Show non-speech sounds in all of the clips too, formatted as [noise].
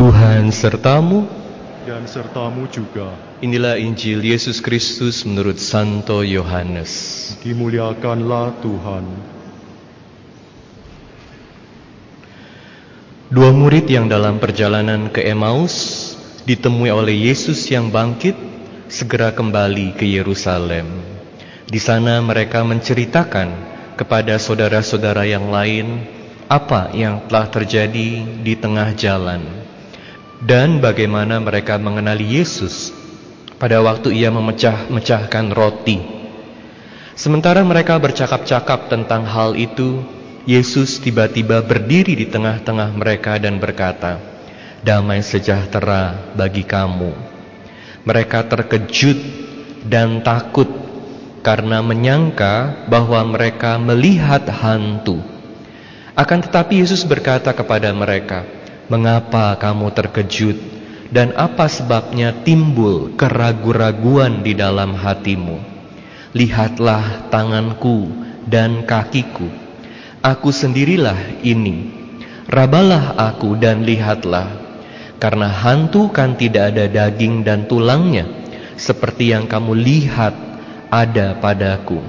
Tuhan sertamu. dan sertamu juga. Inilah Injil Yesus Kristus menurut Santo Yohanes. Dimuliakanlah Tuhan. Dua murid yang dalam perjalanan ke Emmaus ditemui oleh Yesus yang bangkit segera kembali ke Yerusalem. Di sana mereka menceritakan kepada saudara-saudara yang lain apa yang telah terjadi di tengah jalan dan bagaimana mereka mengenali Yesus pada waktu ia memecah-mecahkan roti. Sementara mereka bercakap-cakap tentang hal itu, Yesus tiba-tiba berdiri di tengah-tengah mereka dan berkata, "Damai sejahtera bagi kamu." Mereka terkejut dan takut karena menyangka bahwa mereka melihat hantu. Akan tetapi Yesus berkata kepada mereka, "Mengapa kamu terkejut dan apa sebabnya timbul keraguan-raguan di dalam hatimu? Lihatlah tanganku dan kakiku. Aku sendirilah ini. Rabalah aku dan lihatlah. Karena hantu kan tidak ada daging dan tulangnya, seperti yang kamu lihat ada padaku."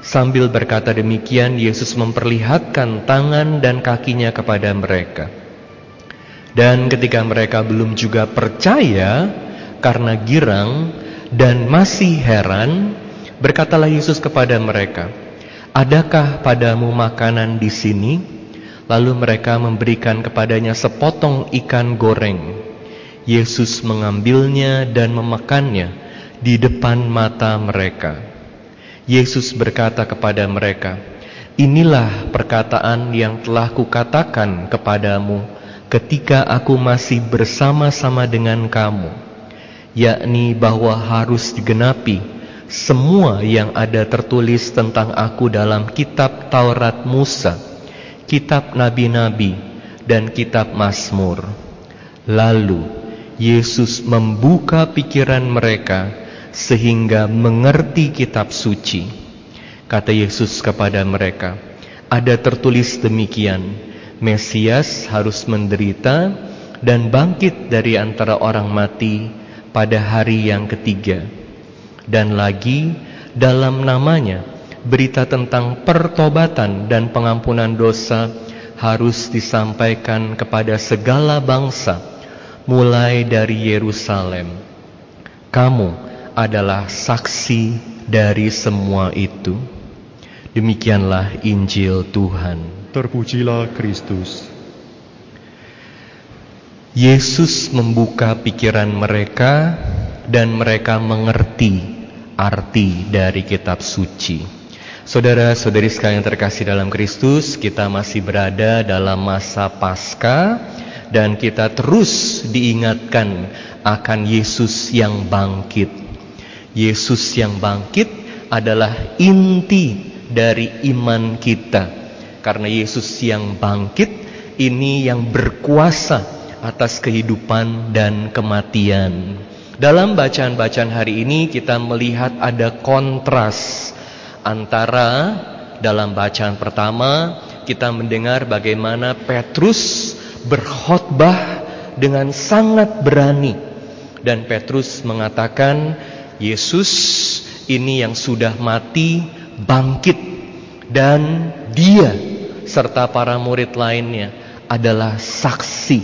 Sambil berkata demikian, Yesus memperlihatkan tangan dan kakinya kepada mereka. Dan ketika mereka belum juga percaya karena girang dan masih heran, berkatalah Yesus kepada mereka, "Adakah padamu makanan di sini?" Lalu mereka memberikan kepadanya sepotong ikan goreng. Yesus mengambilnya dan memakannya di depan mata mereka. Yesus berkata kepada mereka, "Inilah perkataan yang telah kukatakan kepadamu ketika aku masih bersama-sama dengan kamu, yakni bahwa harus digenapi semua yang ada tertulis tentang aku dalam kitab Taurat Musa, kitab nabi-nabi, dan kitab Mazmur." Lalu Yesus membuka pikiran mereka sehingga mengerti kitab suci. Kata Yesus kepada mereka, ada tertulis demikian, Mesias harus menderita dan bangkit dari antara orang mati pada hari yang ketiga. Dan lagi dalam namanya berita tentang pertobatan dan pengampunan dosa harus disampaikan kepada segala bangsa mulai dari Yerusalem. Kamu adalah saksi dari semua itu. Demikianlah Injil Tuhan. Terpujilah Kristus. Yesus membuka pikiran mereka dan mereka mengerti arti dari kitab suci. Saudara-saudari sekalian terkasih dalam Kristus, kita masih berada dalam masa Paskah dan kita terus diingatkan akan Yesus yang bangkit. Yesus yang bangkit adalah inti dari iman kita. Karena Yesus yang bangkit ini yang berkuasa atas kehidupan dan kematian. Dalam bacaan-bacaan hari ini kita melihat ada kontras antara dalam bacaan pertama kita mendengar bagaimana Petrus berkhotbah dengan sangat berani dan Petrus mengatakan Yesus ini yang sudah mati bangkit dan dia serta para murid lainnya adalah saksi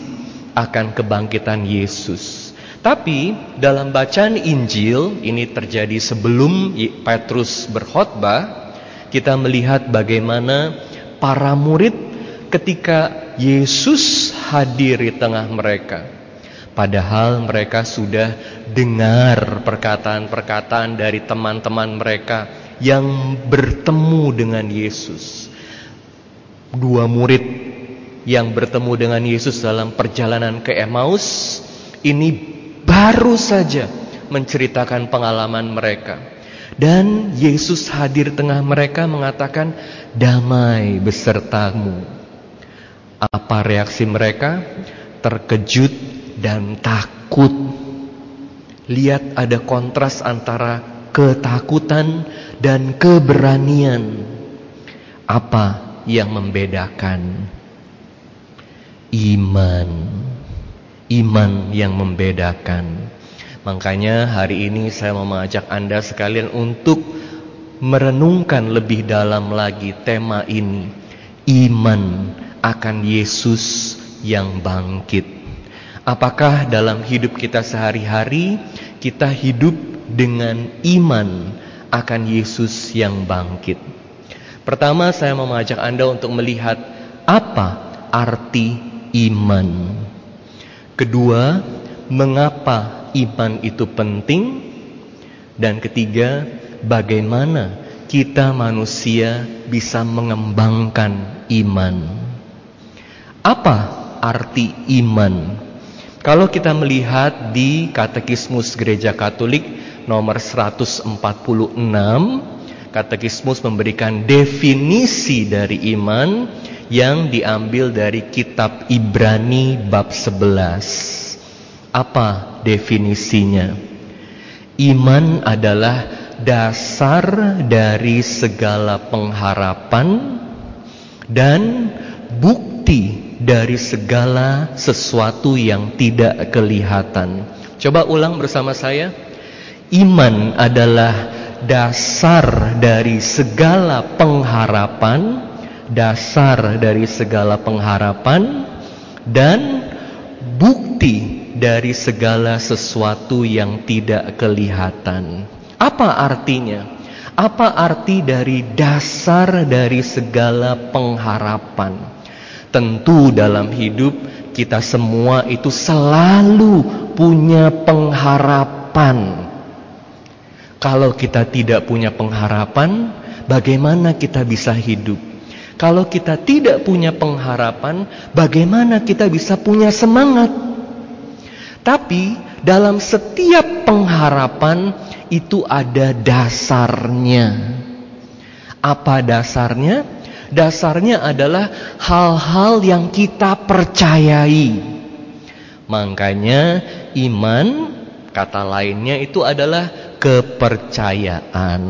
akan kebangkitan Yesus. Tapi dalam bacaan Injil ini terjadi sebelum Petrus berkhotbah, kita melihat bagaimana para murid ketika Yesus hadir di tengah mereka. Padahal mereka sudah dengar perkataan-perkataan dari teman-teman mereka yang bertemu dengan Yesus. Dua murid yang bertemu dengan Yesus dalam perjalanan ke Emmaus ini baru saja menceritakan pengalaman mereka. Dan Yesus hadir tengah mereka mengatakan damai besertamu. Apa reaksi mereka? Terkejut dan takut. Lihat ada kontras antara ketakutan dan keberanian. Apa yang membedakan? Iman. iman yang membedakan. Makanya hari ini saya mau mengajak Anda sekalian untuk merenungkan lebih dalam lagi tema ini. Iman akan Yesus yang bangkit. Apakah dalam hidup kita sehari-hari kita hidup dengan iman akan Yesus yang bangkit? Pertama saya mau mengajak Anda untuk melihat apa arti iman. Kedua, mengapa iman itu penting? Dan ketiga, bagaimana kita manusia bisa mengembangkan iman. Apa arti iman? Kalau kita melihat di Katekismus Gereja Katolik nomor 146, Katekismus memberikan definisi dari iman yang diambil dari kitab Ibrani bab 11. Apa definisinya? Iman adalah dasar dari segala pengharapan dan bukti dari segala sesuatu yang tidak kelihatan. Coba ulang bersama saya. Iman adalah dasar dari segala pengharapan dasar dari segala pengharapan dan bukti dari segala sesuatu yang tidak kelihatan. Apa artinya? Apa arti dari dasar dari segala pengharapan? Tentu dalam hidup kita semua itu selalu punya pengharapan. Kalau kita tidak punya pengharapan, bagaimana kita bisa hidup? Kalau kita tidak punya pengharapan, bagaimana kita bisa punya semangat? Tapi dalam setiap pengharapan itu ada dasarnya. Apa dasarnya? Dasarnya adalah hal-hal yang kita percayai. Makanya iman kata lainnya itu adalah kepercayaan.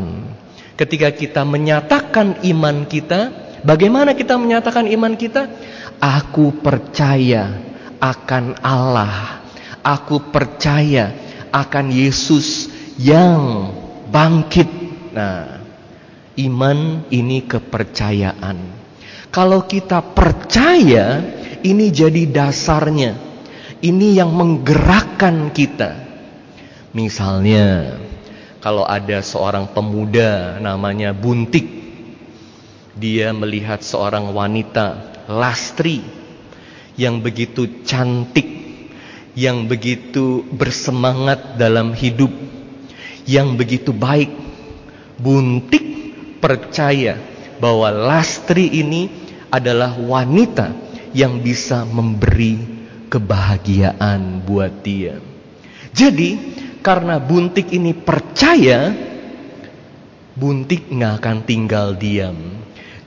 Ketika kita menyatakan iman kita, Bagaimana kita menyatakan iman kita? Aku percaya akan Allah. Aku percaya akan Yesus yang bangkit. Nah, iman ini kepercayaan. Kalau kita percaya, ini jadi dasarnya. Ini yang menggerakkan kita. Misalnya, kalau ada seorang pemuda namanya Buntik dia melihat seorang wanita lastri yang begitu cantik, yang begitu bersemangat dalam hidup, yang begitu baik. Buntik percaya bahwa lastri ini adalah wanita yang bisa memberi kebahagiaan buat dia. Jadi, karena Buntik ini percaya, Buntik nggak akan tinggal diam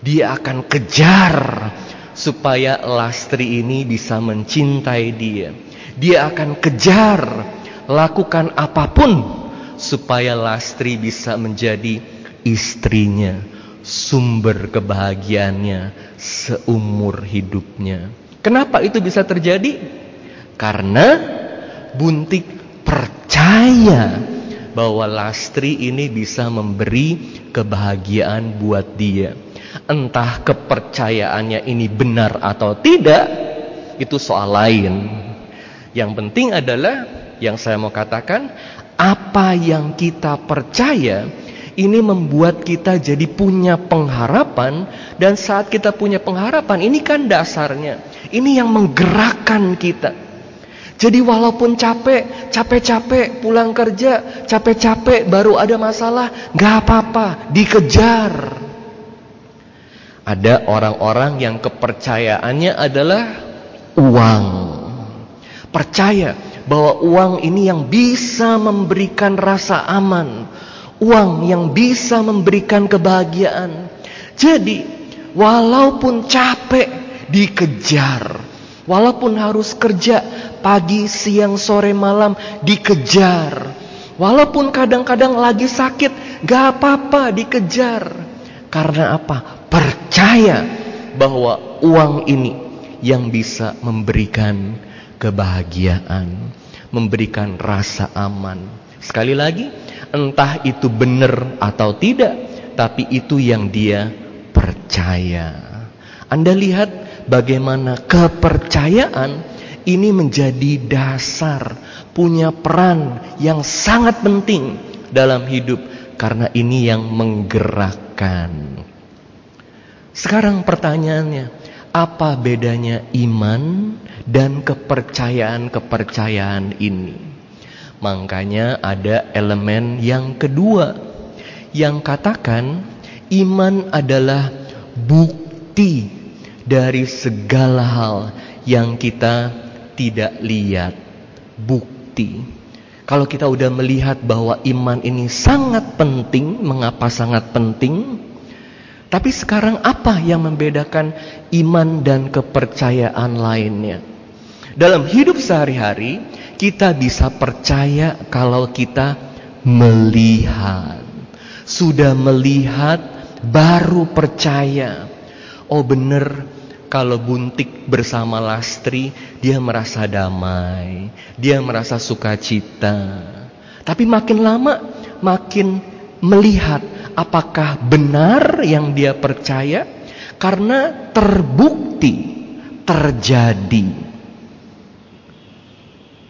dia akan kejar supaya Lastri ini bisa mencintai dia. Dia akan kejar, lakukan apa pun supaya Lastri bisa menjadi istrinya, sumber kebahagiaannya seumur hidupnya. Kenapa itu bisa terjadi? Karena Buntik percaya bahwa Lastri ini bisa memberi kebahagiaan buat dia. Entah kepercayaannya ini benar atau tidak, itu soal lain. Yang penting adalah yang saya mau katakan, apa yang kita percaya ini membuat kita jadi punya pengharapan dan saat kita punya pengharapan ini kan dasarnya. Ini yang menggerakkan kita. Jadi walaupun capek, capek-capek pulang kerja, capek-capek baru ada masalah, nggak apa-apa, dikejar. Ada orang-orang yang kepercayaannya adalah uang. Percaya bahwa uang ini yang bisa memberikan rasa aman. Uang yang bisa memberikan kebahagiaan. Jadi, walaupun capek dikejar. Walaupun harus kerja pagi, siang, sore, malam dikejar. Walaupun kadang-kadang lagi sakit, gak apa-apa dikejar. Karena apa? percaya bahwa uang ini yang bisa memberikan kebahagiaan, memberikan rasa aman. Sekali lagi, entah itu benar atau tidak, tapi itu yang dia percaya. Anda lihat bagaimana kepercayaan ini menjadi dasar, punya peran yang sangat penting dalam hidup karena ini yang menggerakkan. Sekarang pertanyaannya, apa bedanya iman dan kepercayaan-kepercayaan ini? Makanya ada elemen yang kedua yang katakan iman adalah bukti dari segala hal yang kita tidak lihat. Bukti. Kalau kita udah melihat bahwa iman ini sangat penting, mengapa sangat penting? Tapi sekarang apa yang membedakan iman dan kepercayaan lainnya? Dalam hidup sehari-hari, kita bisa percaya kalau kita melihat. Sudah melihat, baru percaya. Oh benar, kalau Buntik bersama Lastri, dia merasa damai, dia merasa sukacita. Tapi makin lama, makin melihat apakah benar yang dia percaya karena terbukti terjadi.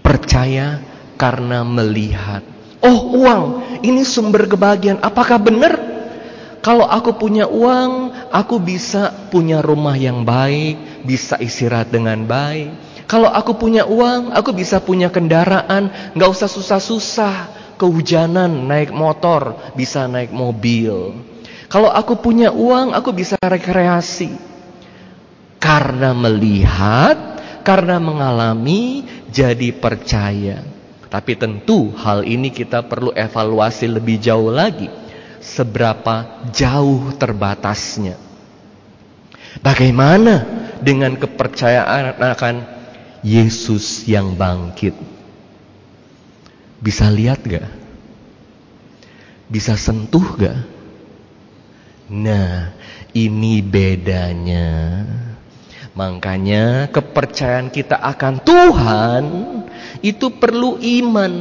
Percaya karena melihat. Oh, uang, ini sumber kebahagiaan. Apakah benar? Kalau aku punya uang, aku bisa punya rumah yang baik, bisa istirahat dengan baik. Kalau aku punya uang, aku bisa punya kendaraan, nggak usah susah-susah kehujanan naik motor, bisa naik mobil. Kalau aku punya uang, aku bisa rekreasi. Karena melihat, karena mengalami, jadi percaya. Tapi tentu hal ini kita perlu evaluasi lebih jauh lagi. Seberapa jauh terbatasnya. Bagaimana dengan kepercayaan akan Yesus yang bangkit? Bisa lihat gak? Bisa sentuh gak? Nah, ini bedanya. Makanya kepercayaan kita akan Tuhan itu perlu iman.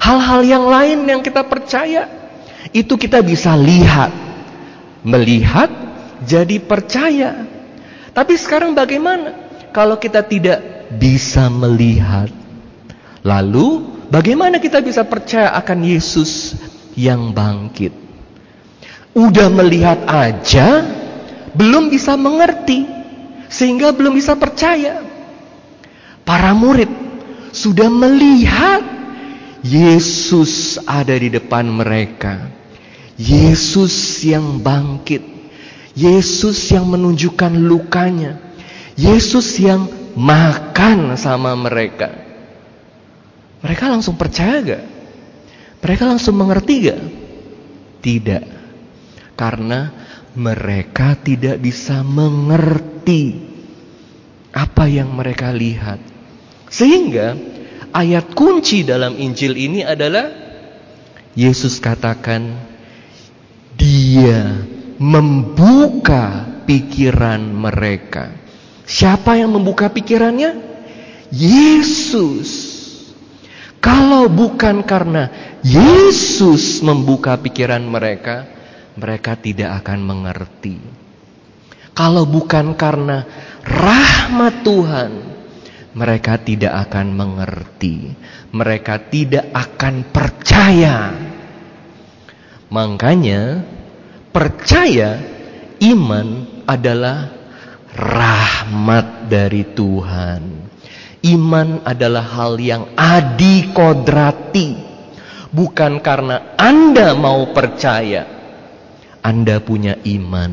Hal-hal yang lain yang kita percaya itu kita bisa lihat. Melihat jadi percaya. Tapi sekarang bagaimana kalau kita tidak bisa melihat? Lalu Bagaimana kita bisa percaya akan Yesus yang bangkit? Udah melihat aja, belum bisa mengerti, sehingga belum bisa percaya. Para murid sudah melihat Yesus ada di depan mereka. Yesus yang bangkit. Yesus yang menunjukkan lukanya. Yesus yang makan sama mereka. Mereka langsung percaya gak? Mereka langsung mengerti gak? Tidak. Karena mereka tidak bisa mengerti apa yang mereka lihat. Sehingga ayat kunci dalam Injil ini adalah Yesus katakan dia membuka pikiran mereka. Siapa yang membuka pikirannya? Yesus. Kalau bukan karena Yesus membuka pikiran mereka, mereka tidak akan mengerti. Kalau bukan karena rahmat Tuhan, mereka tidak akan mengerti. Mereka tidak akan percaya. Makanya, percaya iman adalah rahmat dari Tuhan. Iman adalah hal yang adikodrati. Bukan karena Anda mau percaya. Anda punya iman.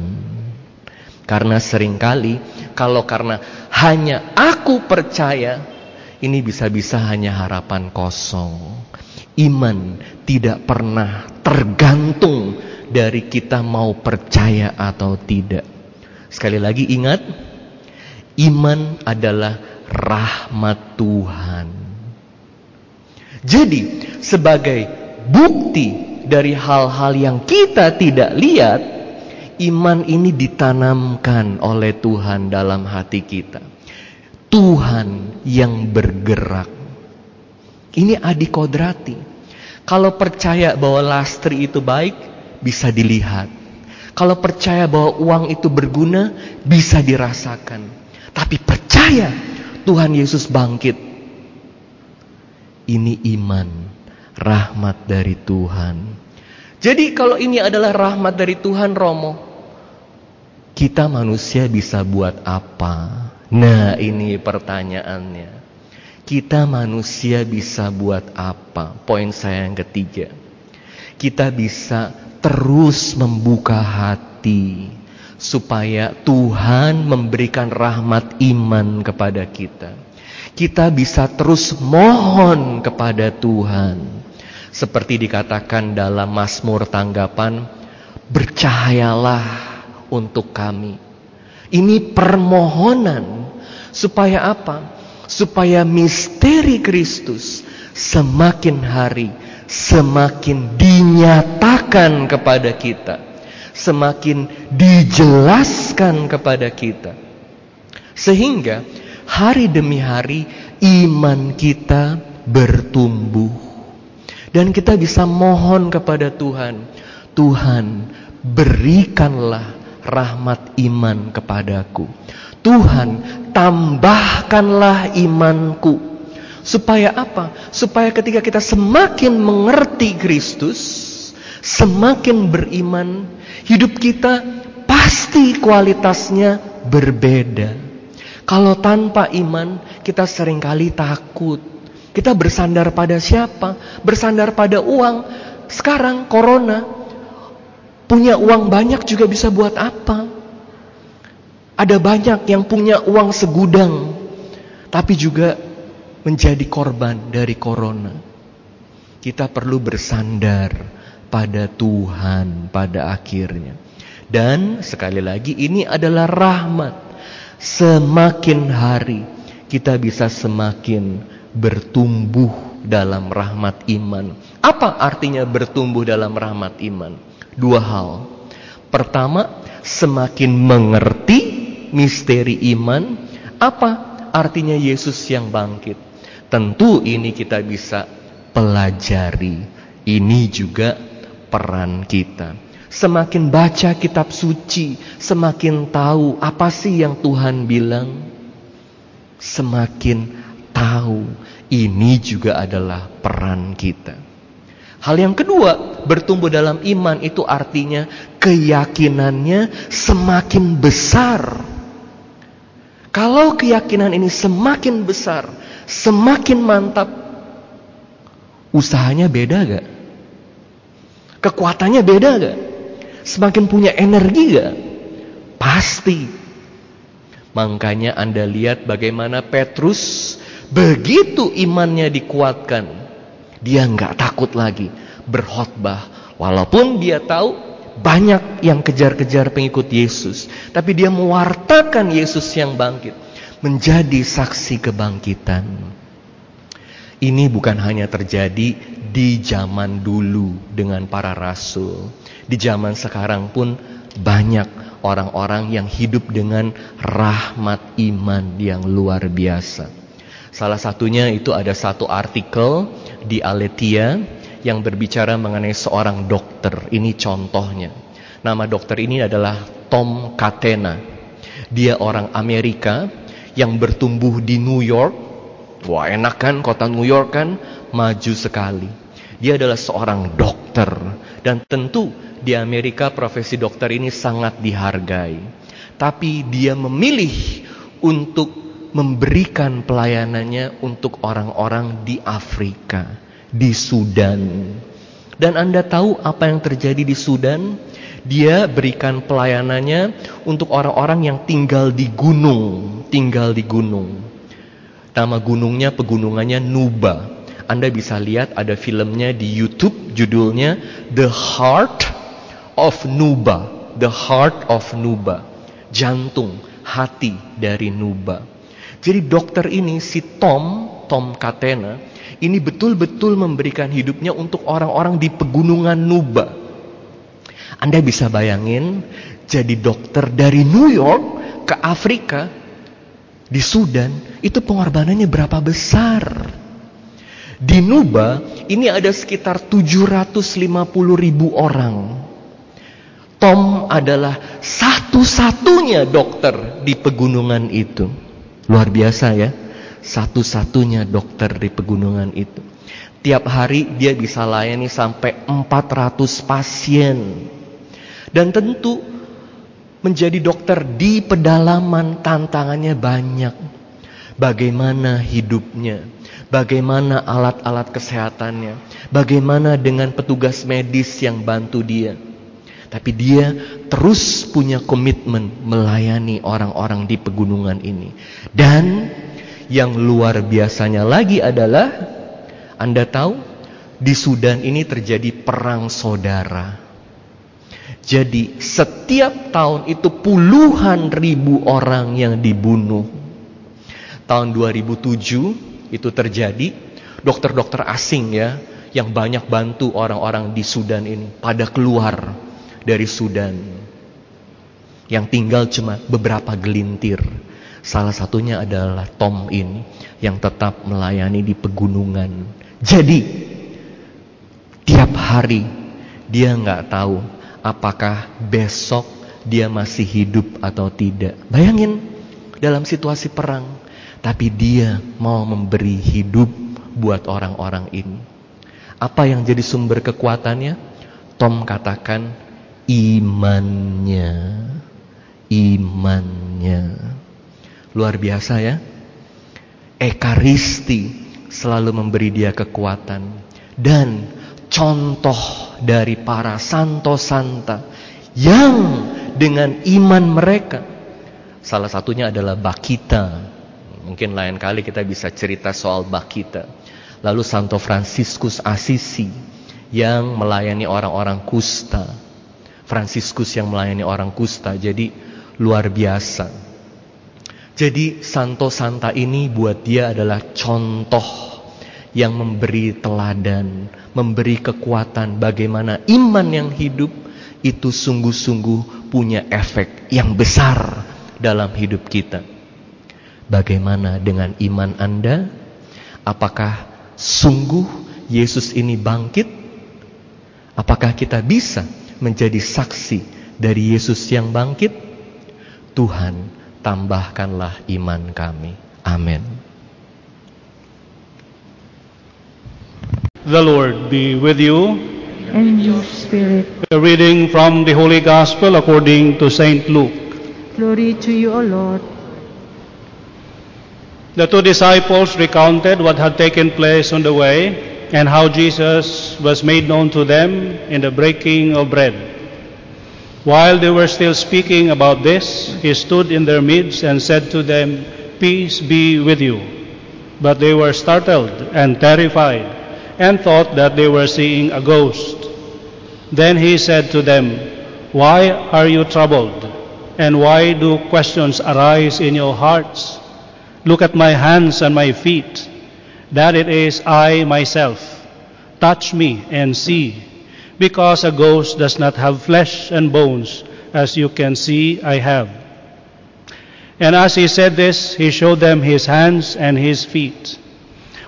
Karena sering kali kalau karena hanya aku percaya, ini bisa-bisa hanya harapan kosong. Iman tidak pernah tergantung dari kita mau percaya atau tidak. Sekali lagi ingat, iman adalah rahmat Tuhan. Jadi, sebagai bukti dari hal-hal yang kita tidak lihat, iman ini ditanamkan oleh Tuhan dalam hati kita. Tuhan yang bergerak. Ini adik kodrati. Kalau percaya bahwa lastri itu baik, bisa dilihat. Kalau percaya bahwa uang itu berguna, bisa dirasakan. Tapi percaya Tuhan Yesus bangkit. Ini iman, rahmat dari Tuhan. Jadi kalau ini adalah rahmat dari Tuhan Romo, kita manusia bisa buat apa? Nah ini pertanyaannya. Kita manusia bisa buat apa? Poin saya yang ketiga. Kita bisa terus membuka hati supaya Tuhan memberikan rahmat iman kepada kita. Kita bisa terus mohon kepada Tuhan. Seperti dikatakan dalam Mazmur tanggapan, bercahayalah untuk kami. Ini permohonan Supaya apa? Supaya misteri Kristus semakin hari semakin dinyatakan kepada kita. Semakin dijelaskan kepada kita. Sehingga hari demi hari iman kita bertumbuh. Dan kita bisa mohon kepada Tuhan. Tuhan berikanlah rahmat iman kepadaku. Tuhan tambahkanlah imanku. Supaya apa? Supaya ketika kita semakin mengerti Kristus, semakin beriman, hidup kita pasti kualitasnya berbeda. Kalau tanpa iman, kita sering kali takut. Kita bersandar pada siapa? Bersandar pada uang. Sekarang corona, punya uang banyak juga bisa buat apa? Ada banyak yang punya uang segudang, tapi juga menjadi korban dari corona. Kita perlu bersandar pada Tuhan pada akhirnya. Dan sekali lagi ini adalah rahmat. Semakin hari kita bisa semakin bertumbuh dalam rahmat iman. Apa artinya bertumbuh dalam rahmat iman? Dua hal. Pertama, semakin mengerti misteri iman. Apa artinya Yesus yang bangkit? Tentu ini kita bisa pelajari. Ini juga peran kita. Semakin baca kitab suci, semakin tahu apa sih yang Tuhan bilang. Semakin tahu ini juga adalah peran kita. Hal yang kedua, bertumbuh dalam iman itu artinya keyakinannya semakin besar kalau keyakinan ini semakin besar, semakin mantap, usahanya beda gak? Kekuatannya beda gak? Semakin punya energi gak? Pasti. Makanya Anda lihat bagaimana Petrus begitu imannya dikuatkan. Dia nggak takut lagi berkhotbah. Walaupun dia tahu banyak yang kejar-kejar pengikut Yesus, tapi dia mewartakan Yesus yang bangkit, menjadi saksi kebangkitan. Ini bukan hanya terjadi di zaman dulu dengan para rasul. Di zaman sekarang pun banyak orang-orang yang hidup dengan rahmat iman yang luar biasa. Salah satunya itu ada satu artikel di Aletia yang berbicara mengenai seorang dokter. Ini contohnya. Nama dokter ini adalah Tom Catena. Dia orang Amerika yang bertumbuh di New York. Wah enak kan kota New York kan? Maju sekali. Dia adalah seorang dokter. Dan tentu di Amerika profesi dokter ini sangat dihargai. Tapi dia memilih untuk memberikan pelayanannya untuk orang-orang di Afrika di Sudan. Dan Anda tahu apa yang terjadi di Sudan? Dia berikan pelayanannya untuk orang-orang yang tinggal di gunung, tinggal di gunung. Nama gunungnya pegunungannya Nuba. Anda bisa lihat ada filmnya di YouTube judulnya The Heart of Nuba. The Heart of Nuba. Jantung, hati dari Nuba. Jadi dokter ini si Tom, Tom Katena, ini betul-betul memberikan hidupnya untuk orang-orang di pegunungan Nuba. Anda bisa bayangin jadi dokter dari New York ke Afrika Di Sudan itu pengorbanannya berapa besar? Di Nuba ini ada sekitar 750 ribu orang. Tom adalah satu-satunya dokter di pegunungan itu. Luar biasa ya. Satu-satunya dokter di pegunungan itu. Tiap hari dia bisa layani sampai 400 pasien. Dan tentu menjadi dokter di pedalaman tantangannya banyak. Bagaimana hidupnya, bagaimana alat-alat kesehatannya, bagaimana dengan petugas medis yang bantu dia. Tapi dia terus punya komitmen melayani orang-orang di pegunungan ini. Dan yang luar biasanya lagi adalah Anda tahu di Sudan ini terjadi perang saudara. Jadi setiap tahun itu puluhan ribu orang yang dibunuh. Tahun 2007 itu terjadi dokter-dokter asing ya yang banyak bantu orang-orang di Sudan ini pada keluar dari Sudan yang tinggal cuma beberapa gelintir. Salah satunya adalah Tom ini yang tetap melayani di pegunungan. Jadi tiap hari dia nggak tahu apakah besok dia masih hidup atau tidak. Bayangin dalam situasi perang, tapi dia mau memberi hidup buat orang-orang ini. Apa yang jadi sumber kekuatannya? Tom katakan imannya. Imannya. Luar biasa ya. Ekaristi selalu memberi dia kekuatan. Dan contoh dari para santo-santa yang dengan iman mereka. Salah satunya adalah Bakita. Mungkin lain kali kita bisa cerita soal Bakita. Lalu Santo Fransiskus Asisi yang melayani orang-orang kusta Fransiskus yang melayani orang kusta. Jadi luar biasa. Jadi Santo Santa ini buat dia adalah contoh yang memberi teladan, memberi kekuatan bagaimana iman yang hidup itu sungguh-sungguh punya efek yang besar dalam hidup kita. Bagaimana dengan iman Anda? Apakah sungguh Yesus ini bangkit? Apakah kita bisa menjadi saksi dari Yesus yang bangkit, Tuhan tambahkanlah iman kami. Amin. The Lord be with you. and your spirit. A reading from the Holy Gospel according to St. Luke. Glory to you, O Lord. The two disciples recounted what had taken place on the way and how Jesus was made known to them in the breaking of bread. While they were still speaking about this, he stood in their midst and said to them, Peace be with you. But they were startled and terrified and thought that they were seeing a ghost. Then he said to them, Why are you troubled? And why do questions arise in your hearts? Look at my hands and my feet that it is I myself. Touch me and see, because a ghost does not have flesh and bones, as you can see I have. And as he said this, he showed them his hands and his feet.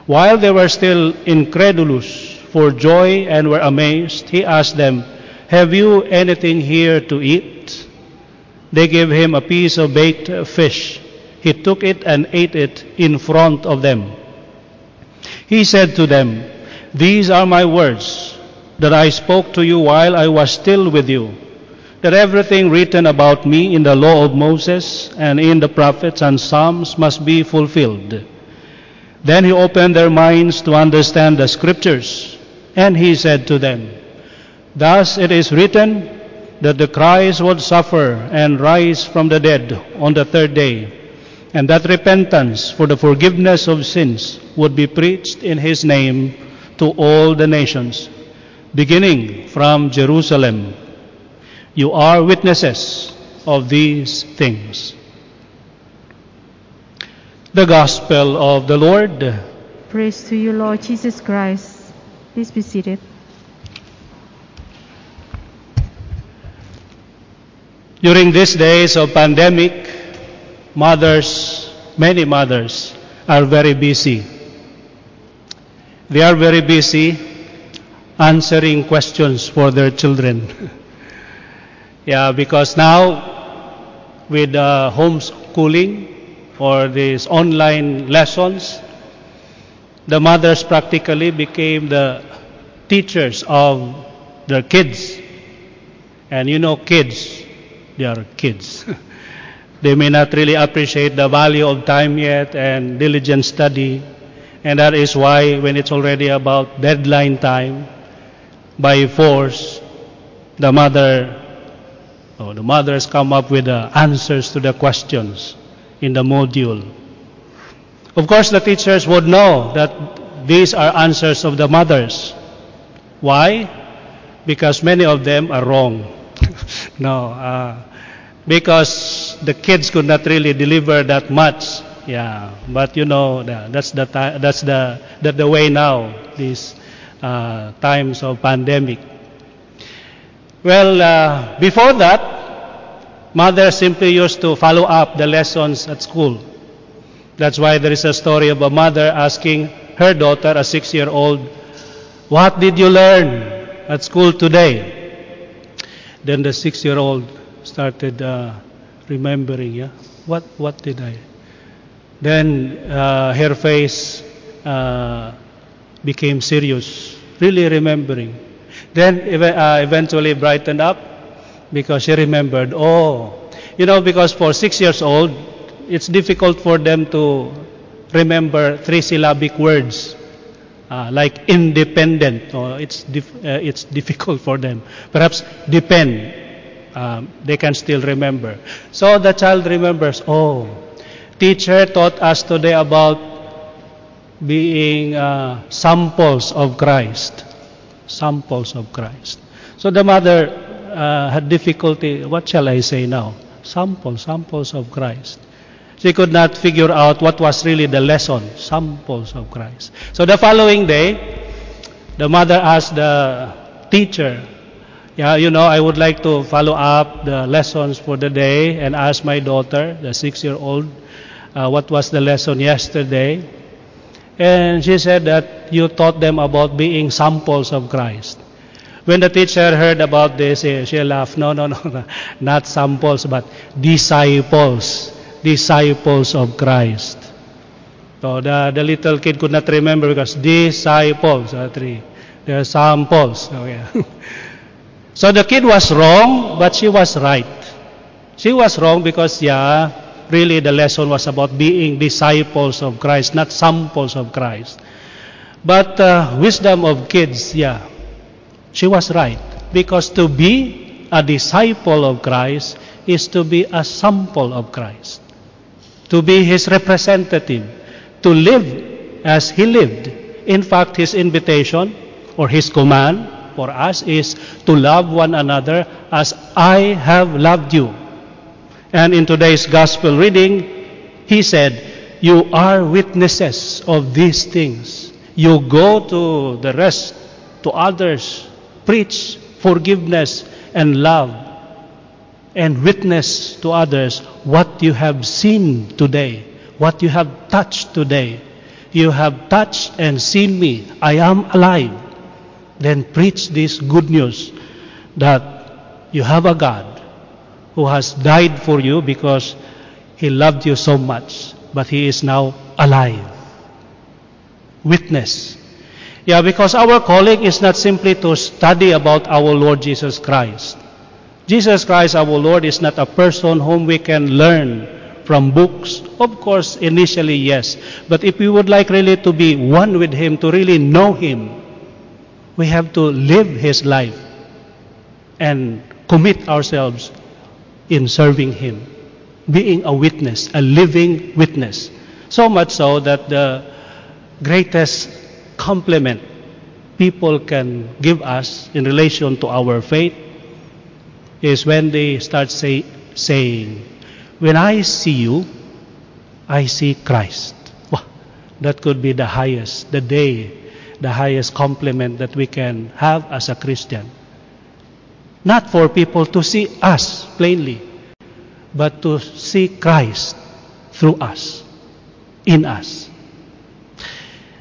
While they were still incredulous for joy and were amazed, he asked them, Have you anything here to eat? They gave him a piece of baked fish. He took it and ate it in front of them. He said to them, These are my words that I spoke to you while I was still with you, that everything written about me in the law of Moses and in the prophets and Psalms must be fulfilled. Then he opened their minds to understand the scriptures, and he said to them, Thus it is written that the Christ would suffer and rise from the dead on the third day and that repentance for the forgiveness of sins would be preached in his name to all the nations, beginning from Jerusalem. You are witnesses of these things. The Gospel of the Lord. Praise to you, Lord Jesus Christ. Please be seated. During these days of pandemic, mothers many mothers are very busy. They are very busy answering questions for their children. [laughs] yeah, because now with uh, homeschooling or these online lessons, the mothers practically became the teachers of their kids. And you know, kids, they are kids. [laughs] they may not really appreciate the value of time yet and diligent study. And that is why, when it's already about deadline time, by force, the mother or the mothers come up with the answers to the questions in the module. Of course, the teachers would know that these are answers of the mothers. Why? Because many of them are wrong. [laughs] no, uh, because the kids could not really deliver that much. Yeah, but you know that's the that's the that the way now. These uh, times of pandemic. Well, uh, before that, mother simply used to follow up the lessons at school. That's why there is a story of a mother asking her daughter, a six year old, What did you learn at school today? Then the six year old started uh, remembering, yeah, what, what did I? Then uh, her face uh, became serious, really remembering. Then uh, eventually brightened up because she remembered, oh, you know, because for six years old, it's difficult for them to remember three syllabic words uh, like independent. Oh, it's, dif- uh, it's difficult for them. Perhaps depend. Um, they can still remember. So the child remembers, oh, teacher taught us today about being uh, samples of Christ. Samples of Christ. So the mother uh, had difficulty, what shall I say now? Samples, samples of Christ. She could not figure out what was really the lesson, samples of Christ. So the following day, the mother asked the teacher, yeah, you know, I would like to follow up the lessons for the day and ask my daughter, the six year old, uh, what was the lesson yesterday. And she said that you taught them about being samples of Christ. When the teacher heard about this, she laughed. No, no, no, [laughs] not samples, but disciples disciples of Christ. So the, the little kid could not remember because disciples are three. They are samples. Oh. [laughs] so the kid was wrong, but she was right. She was wrong because, yeah, really the lesson was about being disciples of Christ, not samples of Christ. But uh, wisdom of kids, yeah, she was right. Because to be a disciple of Christ is to be a sample of Christ to be his representative, to live as he lived. In fact, his invitation or his command for us is to love one another as I have loved you. And in today's gospel reading, he said, You are witnesses of these things. You go to the rest, to others, preach forgiveness and love and witness to others what you have seen today, what you have touched today. You have touched and seen me. I am alive. Then preach this good news that you have a God who has died for you because he loved you so much, but he is now alive. Witness. Yeah, because our calling is not simply to study about our Lord Jesus Christ Jesus Christ, our Lord, is not a person whom we can learn from books. Of course, initially, yes. But if we would like really to be one with Him, to really know Him, we have to live His life and commit ourselves in serving Him, being a witness, a living witness. So much so that the greatest compliment people can give us in relation to our faith is when they start say, saying, When I see you, I see Christ. Wow, that could be the highest, the day, the highest compliment that we can have as a Christian. Not for people to see us plainly, but to see Christ through us. in us.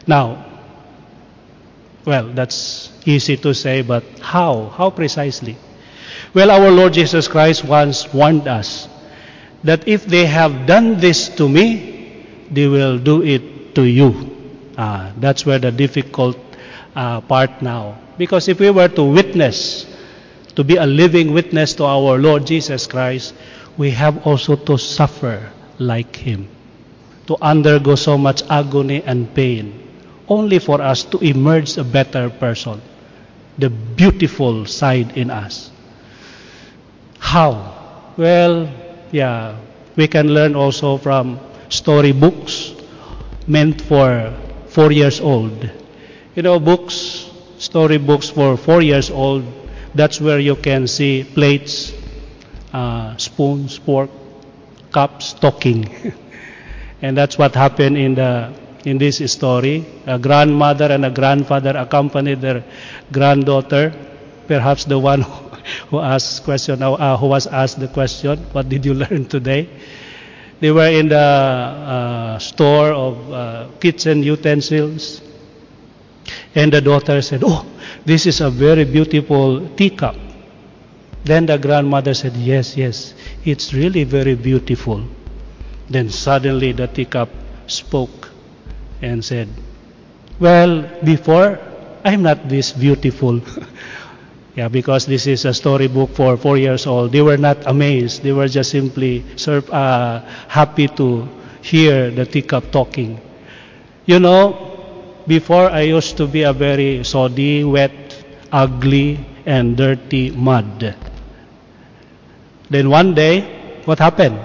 Now, well, that's easy to say, but how? How precisely? Well, our Lord Jesus Christ once warned us that if they have done this to me, they will do it to you. Uh, that's where the difficult uh, part now. Because if we were to witness, to be a living witness to our Lord Jesus Christ, we have also to suffer like Him, to undergo so much agony and pain, only for us to emerge a better person, the beautiful side in us. How? Well, yeah, we can learn also from storybooks meant for four years old. You know, books, story books for four years old, that's where you can see plates, uh, spoons, fork, cups talking. [laughs] and that's what happened in the in this story. A grandmother and a grandfather accompanied their granddaughter, perhaps the one [laughs] who asked question, uh, who was asked the question, "What did you [laughs] learn today?" They were in the uh, store of uh, kitchen utensils, and the daughter said, "Oh, this is a very beautiful teacup." Then the grandmother said, "Yes, yes, it's really very beautiful." Then suddenly the teacup spoke and said, "Well, before I'm not this beautiful." [laughs] Yeah, because this is a storybook for four years old. They were not amazed. They were just simply uh, happy to hear the teacup talking. You know, before I used to be a very soddy, wet, ugly, and dirty mud. Then one day, what happened?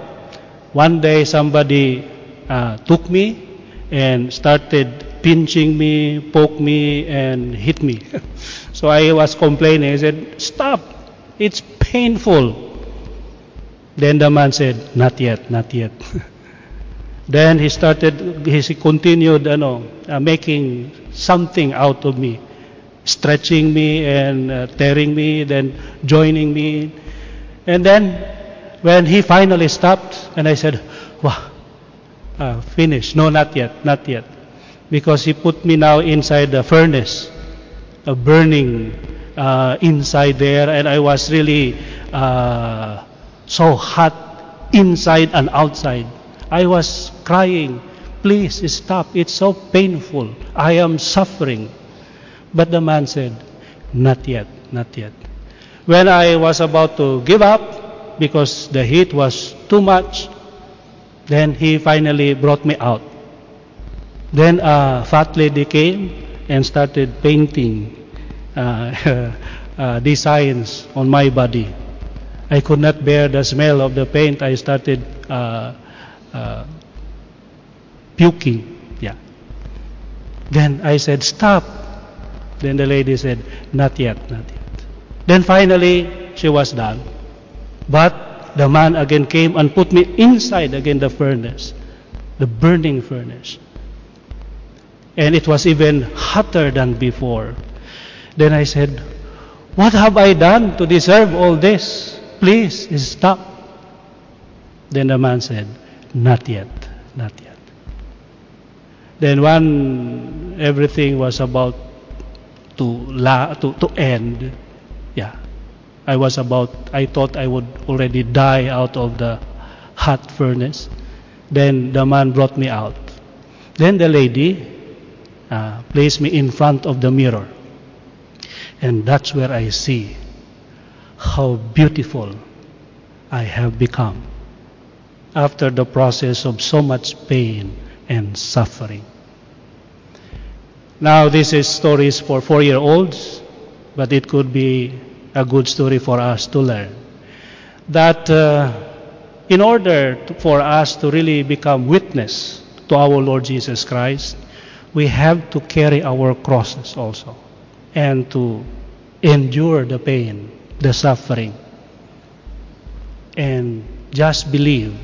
One day somebody uh, took me and started pinching me, poke me, and hit me. [laughs] So I was complaining. I said, Stop. It's painful. Then the man said, Not yet, not yet. [laughs] then he started, he continued ano, uh, making something out of me, stretching me and uh, tearing me, then joining me. And then when he finally stopped, and I said, Wow, uh, finished. No, not yet, not yet. Because he put me now inside the furnace uh, burning uh, inside there, and I was really uh, so hot inside and outside. I was crying, Please stop, it's so painful. I am suffering. But the man said, Not yet, not yet. When I was about to give up because the heat was too much, then he finally brought me out. Then a fat lady came and started painting uh, [laughs] uh, designs on my body. I could not bear the smell of the paint. I started uh, uh, puking. Yeah. Then I said, Stop. Then the lady said, Not yet, not yet. Then finally, she was done. But the man again came and put me inside again the furnace, the burning furnace and it was even hotter than before. Then I said, What have I done to deserve all this? Please stop. Then the man said, Not yet, not yet. Then when everything was about to, la- to, to end, yeah, I was about, I thought I would already die out of the hot furnace. Then the man brought me out. Then the lady uh, place me in front of the mirror. And that's where I see how beautiful I have become after the process of so much pain and suffering. Now, this is stories for four year olds, but it could be a good story for us to learn. That uh, in order to, for us to really become witness to our Lord Jesus Christ, we have to carry our crosses also and to endure the pain, the suffering. And just believe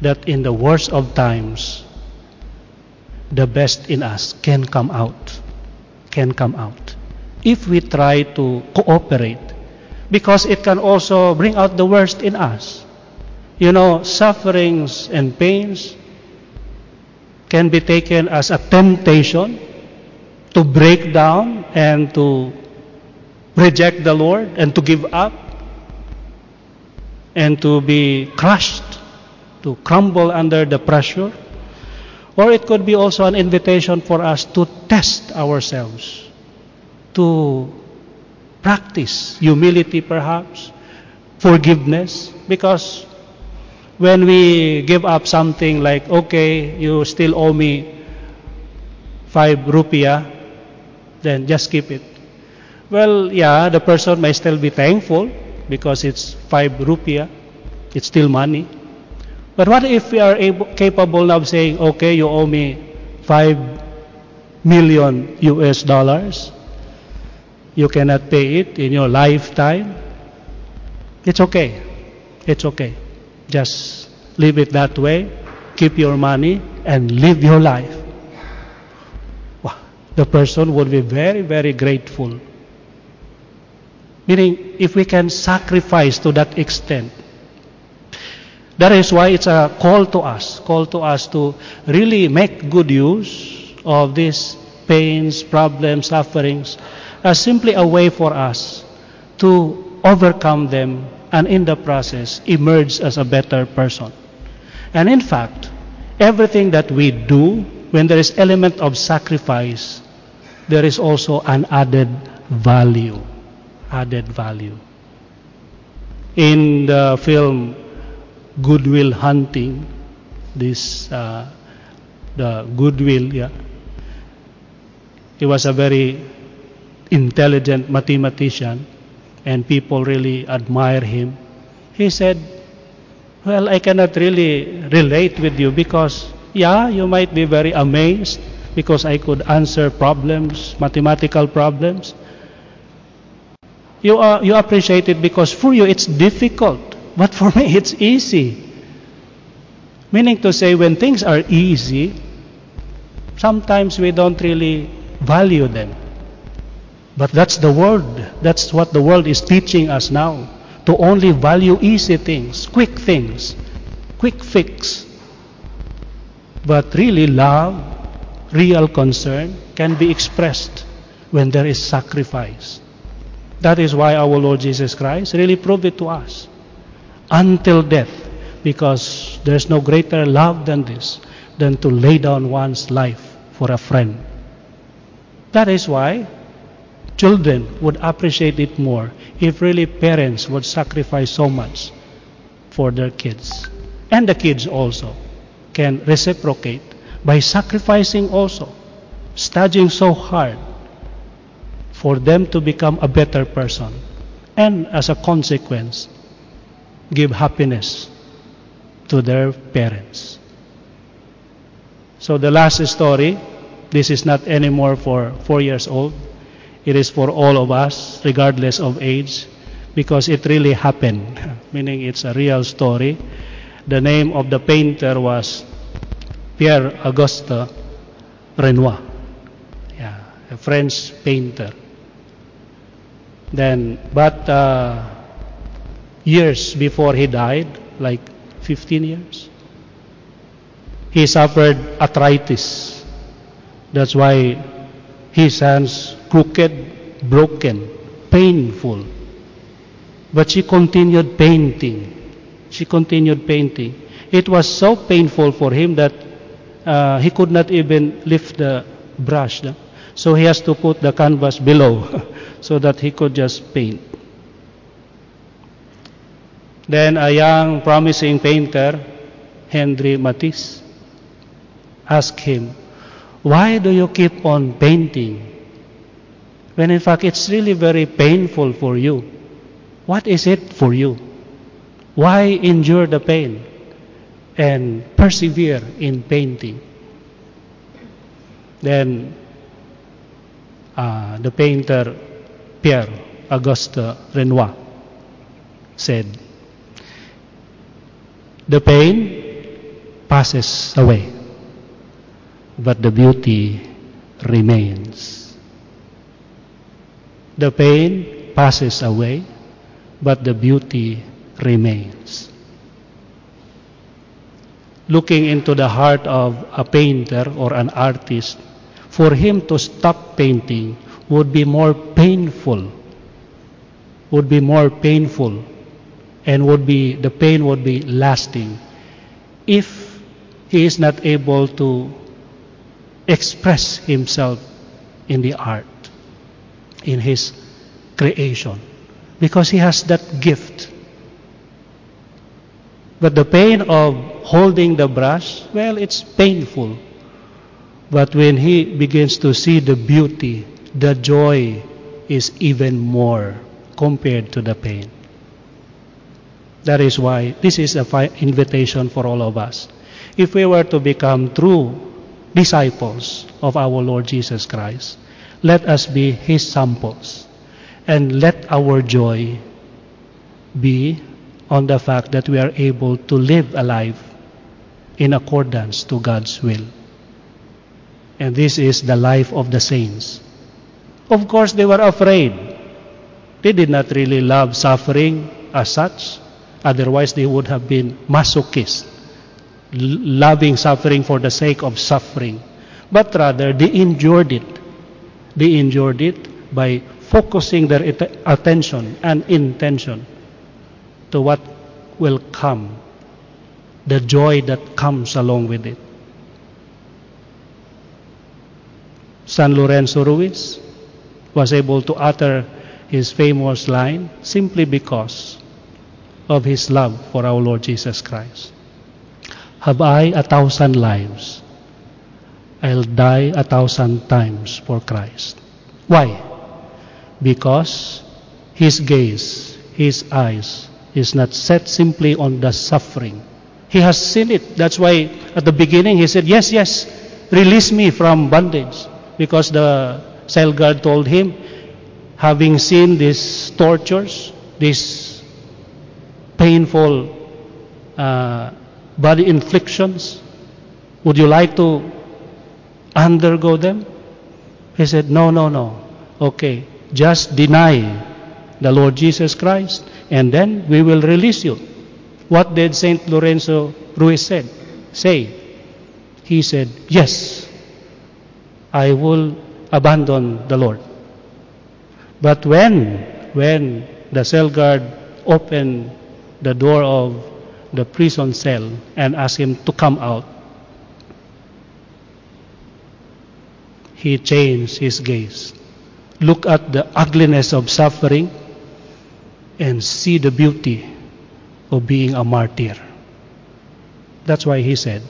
that in the worst of times, the best in us can come out. Can come out. If we try to cooperate, because it can also bring out the worst in us. You know, sufferings and pains can be taken as a temptation to break down and to reject the Lord and to give up and to be crushed, to crumble under the pressure. Or it could be also an invitation for us to test ourselves, to practice humility perhaps, forgiveness, because when we give up something like, okay, you still owe me five rupiah, then just keep it. Well, yeah, the person may still be thankful because it's five rupiah, it's still money. But what if we are able, capable of saying, okay, you owe me five million US dollars, you cannot pay it in your lifetime? It's okay. It's okay. Just leave it that way, keep your money, and live your life. The person would be very, very grateful. Meaning, if we can sacrifice to that extent, that is why it's a call to us, call to us to really make good use of these pains, problems, sufferings, as simply a way for us to overcome them and in the process emerge as a better person. And in fact, everything that we do, when there is element of sacrifice, there is also an added value. Added value. In the film Goodwill Hunting, this uh, the Goodwill, yeah, he was a very intelligent mathematician and people really admire him. He said, Well, I cannot really relate with you because, yeah, you might be very amazed because I could answer problems, mathematical problems. You, are, you appreciate it because for you it's difficult, but for me it's easy. Meaning to say, when things are easy, sometimes we don't really value them. But that's the world. That's what the world is teaching us now. To only value easy things, quick things, quick fix. But really, love, real concern can be expressed when there is sacrifice. That is why our Lord Jesus Christ really proved it to us. Until death, because there's no greater love than this, than to lay down one's life for a friend. That is why children would appreciate it more if really parents would sacrifice so much for their kids. And the kids also can reciprocate by sacrificing also, studying so hard for them to become a better person. And as a consequence, give happiness to their parents. So the last story, this is not anymore for four years old. It is for all of us, regardless of age, because it really happened, [laughs] meaning it's a real story. The name of the painter was Pierre Auguste Renoir, yeah, a French painter. Then, but uh, years before he died, like 15 years, he suffered arthritis. That's why his hands crooked, broken, painful. But she continued painting. She continued painting. It was so painful for him that uh, he could not even lift the brush. So he has to put the canvas below [laughs] so that he could just paint. Then a young promising painter, Henry Matisse, asked him, Why do you keep on painting? When in fact it's really very painful for you. What is it for you? Why endure the pain and persevere in painting? Then uh, the painter Pierre Auguste Renoir said, The pain passes away, but the beauty remains. The pain passes away, but the beauty remains. looking into the heart of a painter or an artist, for him to stop painting would be more painful, would be more painful, and would be the pain would be lasting if he is not able to express himself in the art, in his creation, because he has that gift. But the pain of holding the brush, well, it's painful. But when he begins to see the beauty, the joy is even more compared to the pain. That is why this is an invitation for all of us. If we were to become true disciples of our Lord Jesus Christ, let us be His samples and let our joy be on the fact that we are able to live a life in accordance to God's will. And this is the life of the saints. Of course, they were afraid. They did not really love suffering as such. Otherwise, they would have been masochists, loving suffering for the sake of suffering. But rather, they endured it. They endured it by focusing their attention and intention to what will come, the joy that comes along with it. San Lorenzo Ruiz was able to utter his famous line simply because of his love for our Lord Jesus Christ. Have I a thousand lives? I'll die a thousand times for Christ. Why? Because his gaze, his eyes, is not set simply on the suffering. He has seen it. That's why at the beginning he said, Yes, yes, release me from bondage. Because the cell guard told him, having seen these tortures, these painful uh, body inflictions, would you like to undergo them? He said, No, no, no. Okay, just deny the Lord Jesus Christ and then we will release you. What did Saint Lorenzo Ruiz said? Say, he said, yes, I will abandon the Lord. But when, when the cell guard opened the door of the prison cell and asked him to come out, he changed his gaze. Look at the ugliness of suffering and see the beauty of being a martyr. That's why he said,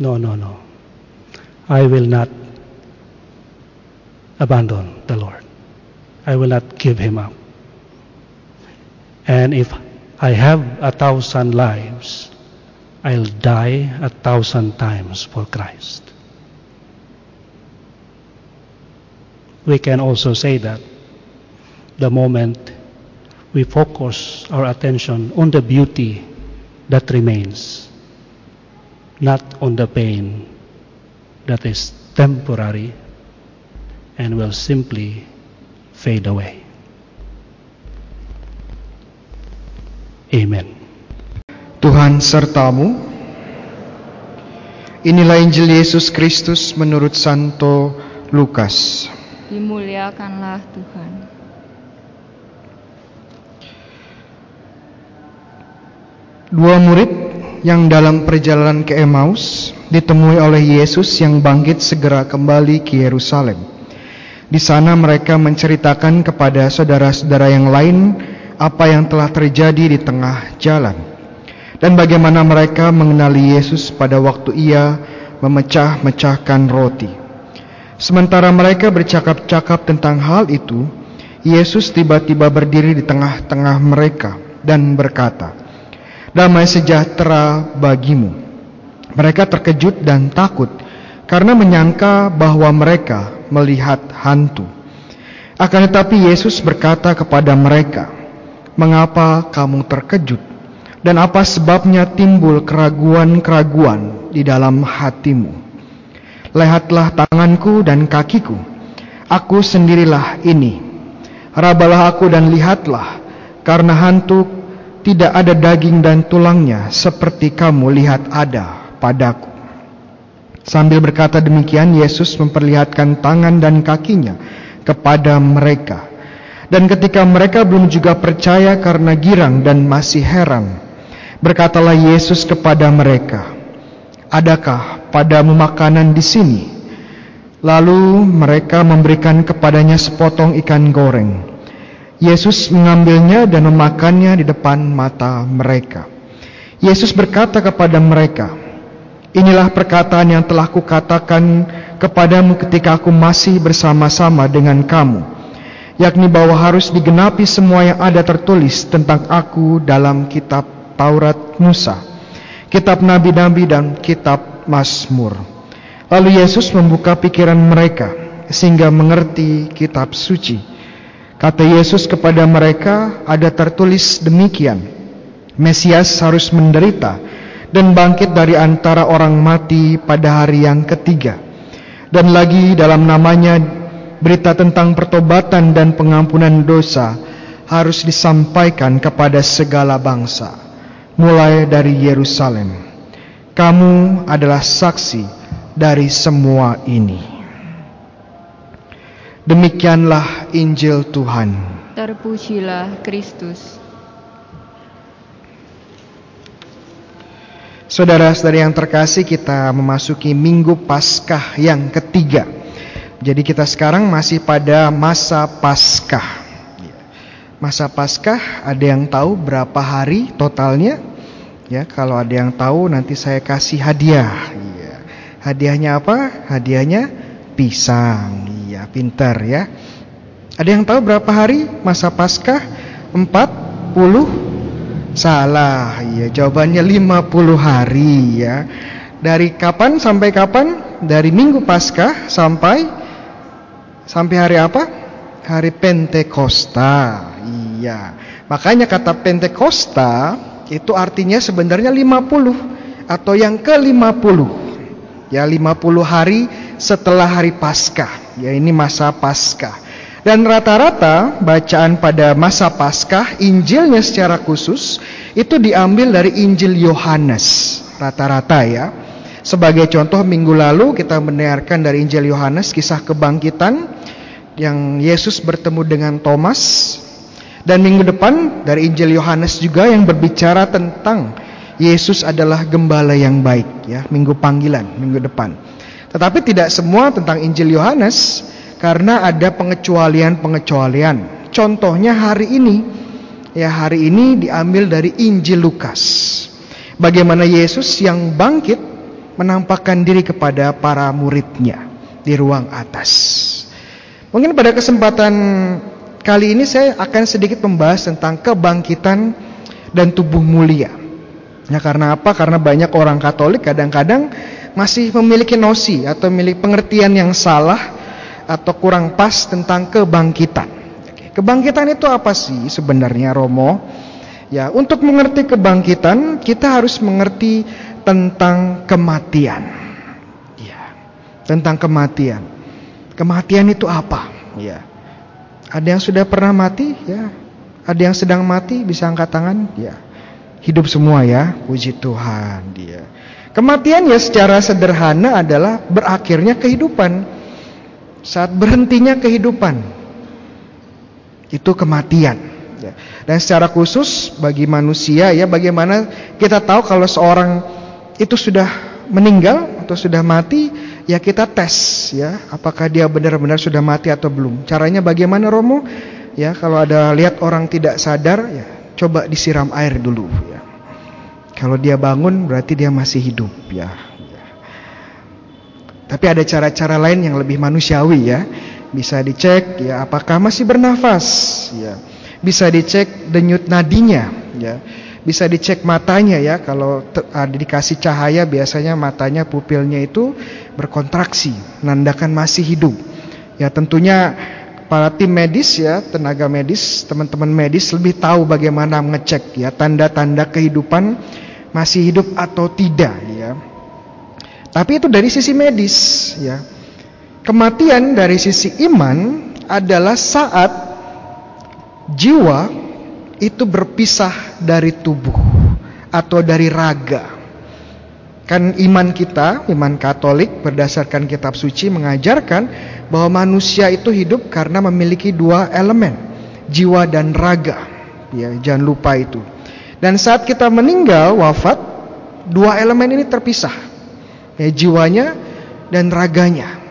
No, no, no. I will not abandon the Lord. I will not give him up. And if I have a thousand lives, I'll die a thousand times for Christ. We can also say that the moment we focus our attention on the beauty that remains, not on the pain that is temporary and will simply fade away. Amen. Tuhan sertamu. Inilah Injil Yesus Kristus menurut Santo Lukas. Dimuliakanlah Tuhan. Dua murid yang dalam perjalanan ke Emmaus ditemui oleh Yesus yang bangkit segera kembali ke Yerusalem. Di sana mereka menceritakan kepada saudara-saudara yang lain apa yang telah terjadi di tengah jalan dan bagaimana mereka mengenali Yesus pada waktu ia memecah-mecahkan roti. Sementara mereka bercakap-cakap tentang hal itu, Yesus tiba-tiba berdiri di tengah-tengah mereka dan berkata, damai sejahtera bagimu. Mereka terkejut dan takut karena menyangka bahwa mereka melihat hantu. Akan tetapi Yesus berkata kepada mereka, "Mengapa kamu terkejut? Dan apa sebabnya timbul keraguan-keraguan di dalam hatimu? Lihatlah tanganku dan kakiku. Aku sendirilah ini. Rabalah aku dan lihatlah, karena hantu tidak ada daging dan tulangnya seperti kamu lihat ada padaku. Sambil berkata demikian, Yesus memperlihatkan tangan dan kakinya kepada mereka. Dan ketika mereka belum juga percaya karena girang dan masih heran, berkatalah Yesus kepada mereka, "Adakah padamu makanan di sini?" Lalu mereka memberikan kepadanya sepotong ikan goreng. Yesus mengambilnya dan memakannya di depan mata mereka. Yesus berkata kepada mereka, Inilah perkataan yang telah kukatakan kepadamu ketika aku masih bersama-sama dengan kamu, yakni bahwa harus digenapi semua yang ada tertulis tentang aku dalam kitab Taurat Musa, kitab nabi-nabi dan kitab Mazmur. Lalu Yesus membuka pikiran mereka sehingga mengerti kitab suci. Kata Yesus kepada mereka, ada tertulis demikian, Mesias harus menderita, dan bangkit dari antara orang mati pada hari yang ketiga. Dan lagi dalam namanya berita tentang pertobatan dan pengampunan dosa harus disampaikan kepada segala bangsa, mulai dari Yerusalem. Kamu adalah saksi dari semua ini. Demikianlah Injil Tuhan. Terpujilah Kristus. Saudara-saudari yang terkasih, kita memasuki Minggu Paskah yang ketiga. Jadi kita sekarang masih pada masa Paskah. Masa Paskah ada yang tahu berapa hari totalnya? Ya, kalau ada yang tahu nanti saya kasih hadiah. Iya. Hadiahnya apa? Hadiahnya pisang. Iya, pintar ya. Ada yang tahu berapa hari masa Paskah? 40 Salah, ya jawabannya 50 hari ya. Dari kapan sampai kapan? Dari Minggu Paskah sampai sampai hari apa? Hari Pentakosta. Iya. Makanya kata Pentakosta itu artinya sebenarnya 50 atau yang ke-50. Ya 50 hari setelah hari Paskah. Ya ini masa Paskah. Dan rata-rata bacaan pada masa Paskah, Injilnya secara khusus itu diambil dari Injil Yohanes. Rata-rata ya. Sebagai contoh minggu lalu kita mendengarkan dari Injil Yohanes kisah kebangkitan yang Yesus bertemu dengan Thomas. Dan minggu depan dari Injil Yohanes juga yang berbicara tentang Yesus adalah gembala yang baik ya, minggu panggilan, minggu depan. Tetapi tidak semua tentang Injil Yohanes karena ada pengecualian-pengecualian. Contohnya hari ini, ya hari ini diambil dari Injil Lukas. Bagaimana Yesus yang bangkit menampakkan diri kepada para muridnya di ruang atas. Mungkin pada kesempatan kali ini saya akan sedikit membahas tentang kebangkitan dan tubuh mulia. Ya karena apa? Karena banyak orang Katolik kadang-kadang masih memiliki nosi atau memiliki pengertian yang salah atau kurang pas tentang kebangkitan. Kebangkitan itu apa sih sebenarnya Romo? Ya, untuk mengerti kebangkitan kita harus mengerti tentang kematian. Ya, tentang kematian. Kematian itu apa? Ya. Ada yang sudah pernah mati? Ya. Ada yang sedang mati bisa angkat tangan? Ya. Hidup semua ya, puji Tuhan dia. Kematian ya secara sederhana adalah berakhirnya kehidupan saat berhentinya kehidupan itu kematian ya. dan secara khusus bagi manusia ya bagaimana kita tahu kalau seorang itu sudah meninggal atau sudah mati ya kita tes ya apakah dia benar-benar sudah mati atau belum caranya bagaimana Romo ya kalau ada lihat orang tidak sadar ya coba disiram air dulu ya kalau dia bangun berarti dia masih hidup ya tapi ada cara-cara lain yang lebih manusiawi ya. Bisa dicek ya apakah masih bernafas ya. Bisa dicek denyut nadinya ya. Bisa dicek matanya ya kalau ada dikasih cahaya biasanya matanya pupilnya itu berkontraksi, menandakan masih hidup. Ya tentunya para tim medis ya, tenaga medis, teman-teman medis lebih tahu bagaimana mengecek ya tanda-tanda kehidupan masih hidup atau tidak ya. Tapi itu dari sisi medis, ya. Kematian dari sisi iman adalah saat jiwa itu berpisah dari tubuh atau dari raga. Kan iman kita, iman Katolik berdasarkan kitab suci mengajarkan bahwa manusia itu hidup karena memiliki dua elemen, jiwa dan raga. Ya, jangan lupa itu. Dan saat kita meninggal, wafat, dua elemen ini terpisah. Ya, jiwanya dan raganya.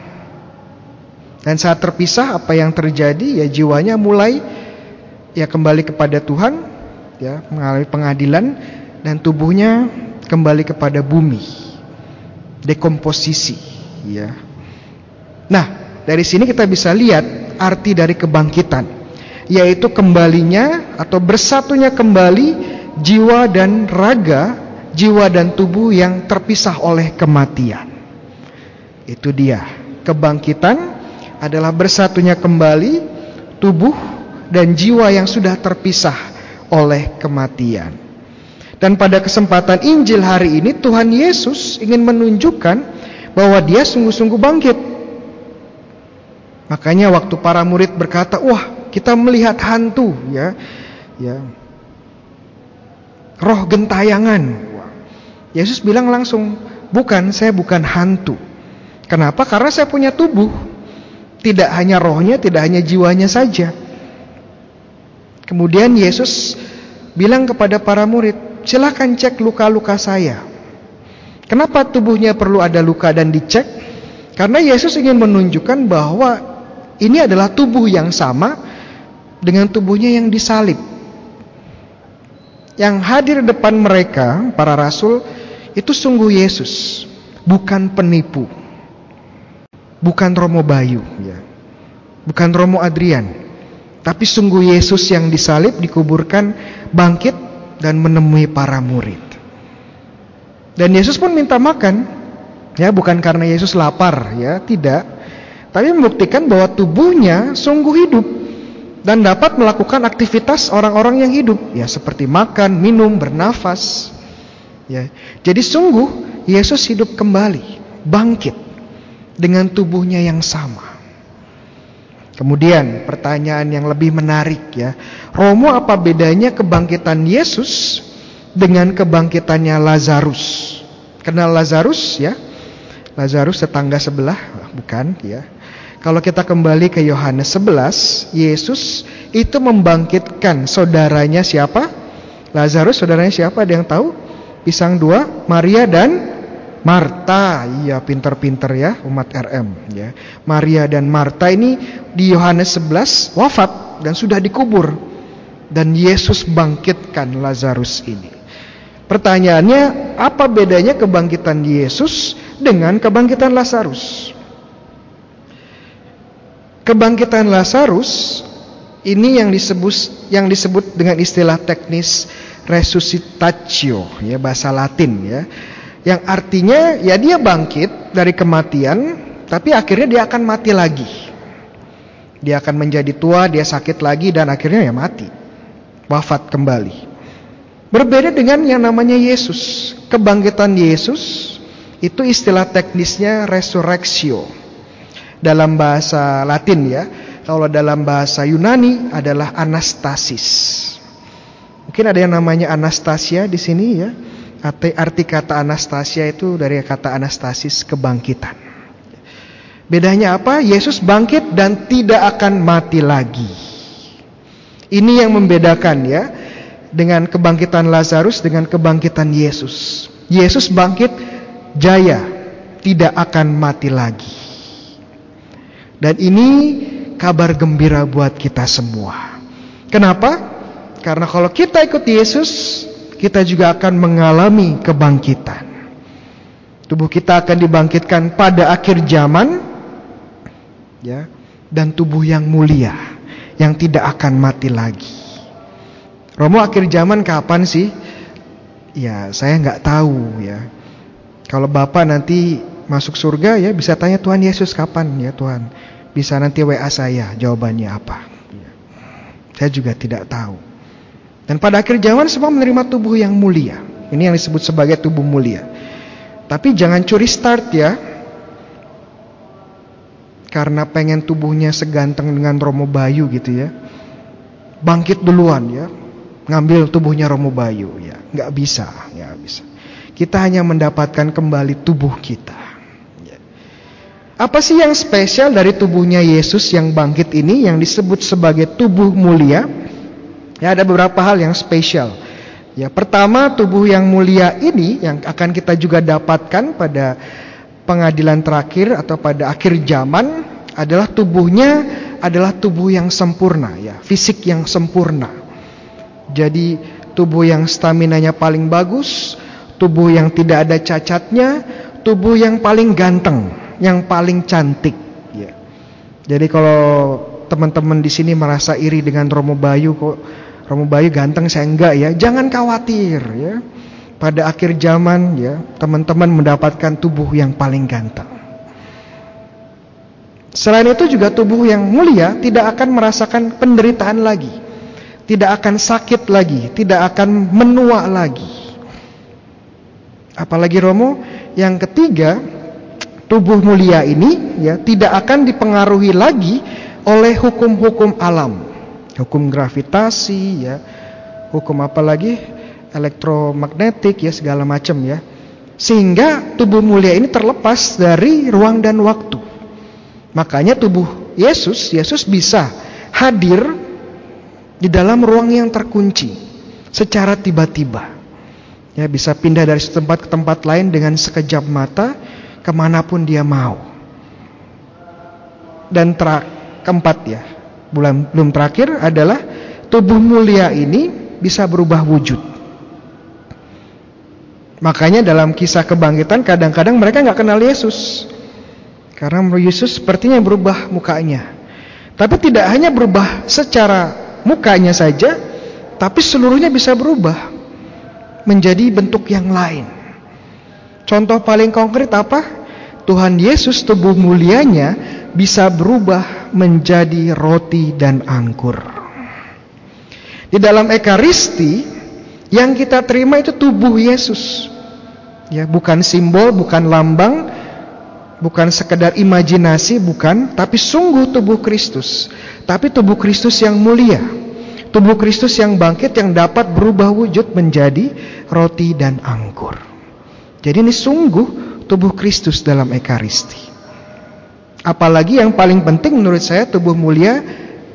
Dan saat terpisah apa yang terjadi? Ya jiwanya mulai ya kembali kepada Tuhan, ya mengalami pengadilan dan tubuhnya kembali kepada bumi. Dekomposisi, ya. Nah, dari sini kita bisa lihat arti dari kebangkitan, yaitu kembalinya atau bersatunya kembali jiwa dan raga, jiwa dan tubuh yang terpisah oleh kematian. Itu dia. Kebangkitan adalah bersatunya kembali tubuh dan jiwa yang sudah terpisah oleh kematian. Dan pada kesempatan Injil hari ini Tuhan Yesus ingin menunjukkan bahwa dia sungguh-sungguh bangkit. Makanya waktu para murid berkata, "Wah, kita melihat hantu," ya. Ya. Roh gentayangan. Yesus bilang langsung, "Bukan, saya bukan hantu." Kenapa? Karena saya punya tubuh. Tidak hanya rohnya, tidak hanya jiwanya saja. Kemudian Yesus bilang kepada para murid, silahkan cek luka-luka saya. Kenapa tubuhnya perlu ada luka dan dicek? Karena Yesus ingin menunjukkan bahwa ini adalah tubuh yang sama dengan tubuhnya yang disalib. Yang hadir di depan mereka, para rasul, itu sungguh Yesus, bukan penipu. Bukan Romo Bayu, ya. Bukan Romo Adrian. Tapi sungguh Yesus yang disalib, dikuburkan, bangkit dan menemui para murid. Dan Yesus pun minta makan, ya bukan karena Yesus lapar, ya tidak, tapi membuktikan bahwa tubuhnya sungguh hidup dan dapat melakukan aktivitas orang-orang yang hidup, ya seperti makan, minum, bernafas. Ya, jadi sungguh Yesus hidup kembali, bangkit dengan tubuhnya yang sama. Kemudian pertanyaan yang lebih menarik ya. Romo apa bedanya kebangkitan Yesus dengan kebangkitannya Lazarus? Kenal Lazarus ya? Lazarus tetangga sebelah, bukan ya. Kalau kita kembali ke Yohanes 11, Yesus itu membangkitkan saudaranya siapa? Lazarus saudaranya siapa? Ada yang tahu? Pisang dua, Maria dan Marta, iya pinter-pinter ya umat RM ya. Maria dan Marta ini di Yohanes 11 wafat dan sudah dikubur. Dan Yesus bangkitkan Lazarus ini. Pertanyaannya, apa bedanya kebangkitan Yesus dengan kebangkitan Lazarus? Kebangkitan Lazarus ini yang disebut yang disebut dengan istilah teknis resuscitatio ya bahasa Latin ya yang artinya ya dia bangkit dari kematian, tapi akhirnya dia akan mati lagi. Dia akan menjadi tua, dia sakit lagi dan akhirnya ya mati. Wafat kembali. Berbeda dengan yang namanya Yesus. Kebangkitan Yesus itu istilah teknisnya resurrectio. Dalam bahasa Latin ya. Kalau dalam bahasa Yunani adalah anastasis. Mungkin ada yang namanya Anastasia di sini ya. Arti, arti kata Anastasia itu dari kata Anastasis kebangkitan. Bedanya apa? Yesus bangkit dan tidak akan mati lagi. Ini yang membedakan ya dengan kebangkitan Lazarus dengan kebangkitan Yesus. Yesus bangkit jaya, tidak akan mati lagi. Dan ini kabar gembira buat kita semua. Kenapa? Karena kalau kita ikut Yesus, kita juga akan mengalami kebangkitan. Tubuh kita akan dibangkitkan pada akhir zaman ya dan tubuh yang mulia yang tidak akan mati lagi. Romo akhir zaman kapan sih? Ya, saya nggak tahu ya. Kalau Bapak nanti masuk surga ya bisa tanya Tuhan Yesus kapan ya Tuhan. Bisa nanti WA saya jawabannya apa. Saya juga tidak tahu. Dan pada akhir zaman semua menerima tubuh yang mulia. Ini yang disebut sebagai tubuh mulia. Tapi jangan curi start ya. Karena pengen tubuhnya seganteng dengan Romo Bayu gitu ya. Bangkit duluan ya. ngambil tubuhnya Romo Bayu ya, nggak bisa, nggak bisa. Kita hanya mendapatkan kembali tubuh kita. Ya. Apa sih yang spesial dari tubuhnya Yesus yang bangkit ini yang disebut sebagai tubuh mulia? Ya ada beberapa hal yang spesial. Ya, pertama tubuh yang mulia ini yang akan kita juga dapatkan pada pengadilan terakhir atau pada akhir zaman adalah tubuhnya adalah tubuh yang sempurna ya, fisik yang sempurna. Jadi tubuh yang staminanya paling bagus, tubuh yang tidak ada cacatnya, tubuh yang paling ganteng, yang paling cantik ya. Jadi kalau teman-teman di sini merasa iri dengan Romo Bayu kok Romo Bayu ganteng saya enggak ya. Jangan khawatir ya. Pada akhir zaman ya, teman-teman mendapatkan tubuh yang paling ganteng. Selain itu juga tubuh yang mulia tidak akan merasakan penderitaan lagi. Tidak akan sakit lagi, tidak akan menua lagi. Apalagi Romo, yang ketiga, tubuh mulia ini ya tidak akan dipengaruhi lagi oleh hukum-hukum alam hukum gravitasi ya. Hukum apa lagi? Elektromagnetik ya segala macam ya. Sehingga tubuh mulia ini terlepas dari ruang dan waktu. Makanya tubuh Yesus Yesus bisa hadir di dalam ruang yang terkunci secara tiba-tiba. Ya bisa pindah dari tempat ke tempat lain dengan sekejap mata ke mana pun dia mau. Dan ter keempat ya bulan belum terakhir adalah tubuh mulia ini bisa berubah wujud. Makanya dalam kisah kebangkitan kadang-kadang mereka nggak kenal Yesus. Karena Yesus sepertinya berubah mukanya. Tapi tidak hanya berubah secara mukanya saja, tapi seluruhnya bisa berubah menjadi bentuk yang lain. Contoh paling konkret apa? Tuhan Yesus tubuh mulianya bisa berubah menjadi roti dan anggur. Di dalam ekaristi yang kita terima itu tubuh Yesus. Ya, bukan simbol, bukan lambang, bukan sekedar imajinasi, bukan, tapi sungguh tubuh Kristus. Tapi tubuh Kristus yang mulia. Tubuh Kristus yang bangkit yang dapat berubah wujud menjadi roti dan anggur. Jadi ini sungguh tubuh Kristus dalam ekaristi. Apalagi yang paling penting menurut saya tubuh mulia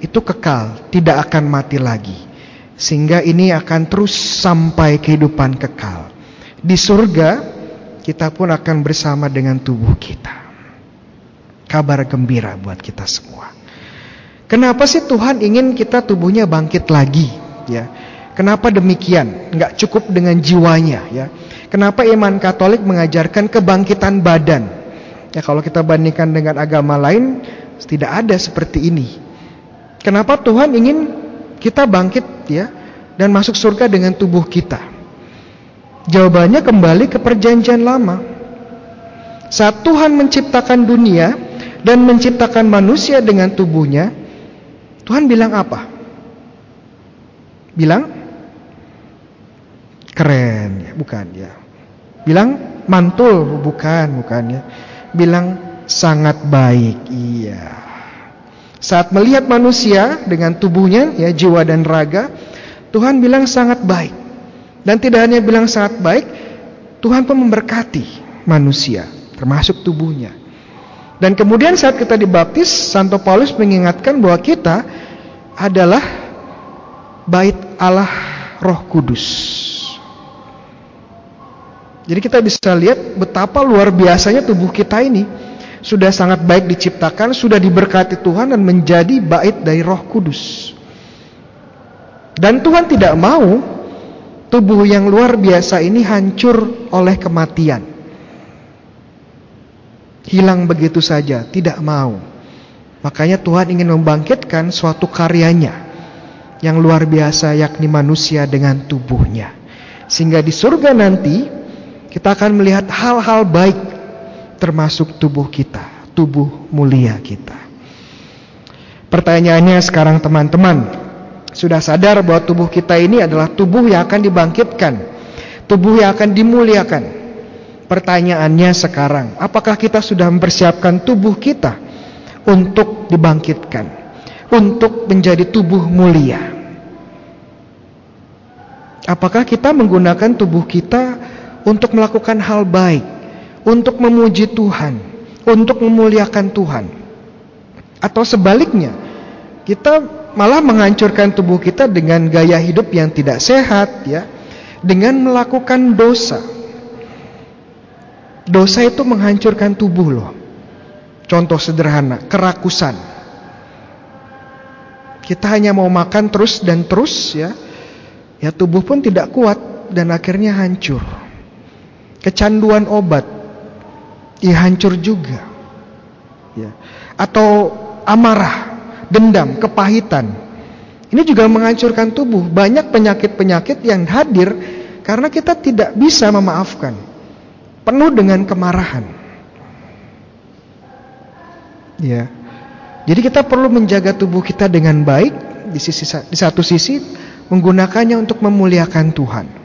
itu kekal, tidak akan mati lagi. Sehingga ini akan terus sampai kehidupan kekal. Di surga kita pun akan bersama dengan tubuh kita. Kabar gembira buat kita semua. Kenapa sih Tuhan ingin kita tubuhnya bangkit lagi? Ya, kenapa demikian? Enggak cukup dengan jiwanya, ya. Kenapa iman Katolik mengajarkan kebangkitan badan? Ya kalau kita bandingkan dengan agama lain tidak ada seperti ini. Kenapa Tuhan ingin kita bangkit ya dan masuk surga dengan tubuh kita? Jawabannya kembali ke perjanjian lama. Saat Tuhan menciptakan dunia dan menciptakan manusia dengan tubuhnya, Tuhan bilang apa? Bilang keren ya, bukan ya. Bilang mantul, bukan, bukan ya bilang sangat baik. Iya. Saat melihat manusia dengan tubuhnya, ya jiwa dan raga, Tuhan bilang sangat baik. Dan tidak hanya bilang sangat baik, Tuhan pun memberkati manusia, termasuk tubuhnya. Dan kemudian saat kita dibaptis, Santo Paulus mengingatkan bahwa kita adalah bait Allah Roh Kudus. Jadi kita bisa lihat betapa luar biasanya tubuh kita ini sudah sangat baik diciptakan, sudah diberkati Tuhan dan menjadi bait dari Roh Kudus. Dan Tuhan tidak mau tubuh yang luar biasa ini hancur oleh kematian. Hilang begitu saja, tidak mau. Makanya Tuhan ingin membangkitkan suatu karyanya yang luar biasa yakni manusia dengan tubuhnya. Sehingga di surga nanti kita akan melihat hal-hal baik termasuk tubuh kita, tubuh mulia kita. Pertanyaannya sekarang teman-teman, sudah sadar bahwa tubuh kita ini adalah tubuh yang akan dibangkitkan, tubuh yang akan dimuliakan. Pertanyaannya sekarang, apakah kita sudah mempersiapkan tubuh kita untuk dibangkitkan, untuk menjadi tubuh mulia? Apakah kita menggunakan tubuh kita untuk melakukan hal baik, untuk memuji Tuhan, untuk memuliakan Tuhan? Atau sebaliknya, kita malah menghancurkan tubuh kita dengan gaya hidup yang tidak sehat ya, dengan melakukan dosa. Dosa itu menghancurkan tubuh loh. Contoh sederhana, kerakusan. Kita hanya mau makan terus dan terus ya. Ya tubuh pun tidak kuat dan akhirnya hancur. Kecanduan obat ya hancur juga. Ya. Atau amarah, dendam, kepahitan. Ini juga menghancurkan tubuh. Banyak penyakit-penyakit yang hadir karena kita tidak bisa memaafkan. Penuh dengan kemarahan. Ya. Jadi kita perlu menjaga tubuh kita dengan baik di sisi di satu sisi menggunakannya untuk memuliakan Tuhan.